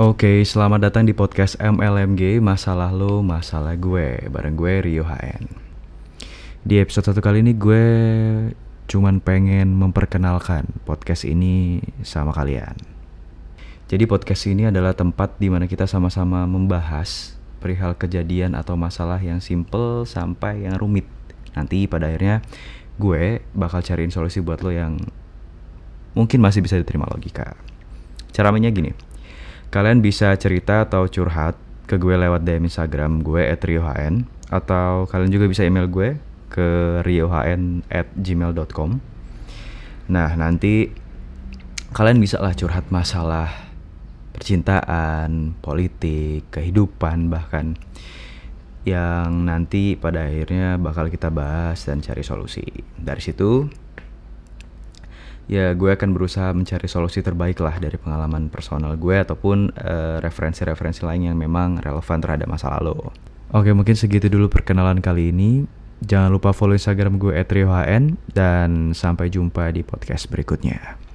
Oke, selamat datang di podcast MLMG Masalah Lo, Masalah Gue Bareng gue Rio HN Di episode satu kali ini gue cuman pengen memperkenalkan podcast ini sama kalian. Jadi podcast ini adalah tempat di mana kita sama-sama membahas perihal kejadian atau masalah yang simple sampai yang rumit. Nanti pada akhirnya gue bakal cariin solusi buat lo yang mungkin masih bisa diterima logika. Cara mainnya gini Kalian bisa cerita atau curhat ke gue lewat DM Instagram gue @riohn atau kalian juga bisa email gue ke riohn at gmail.com Nah nanti kalian bisa lah curhat masalah percintaan, politik, kehidupan bahkan yang nanti pada akhirnya bakal kita bahas dan cari solusi. Dari situ ya gue akan berusaha mencari solusi terbaik lah dari pengalaman personal gue ataupun referensi referensi-referensi lain yang memang relevan terhadap masa lalu. Oke mungkin segitu dulu perkenalan kali ini. Jangan lupa follow Instagram gue @riohn dan sampai jumpa di podcast berikutnya.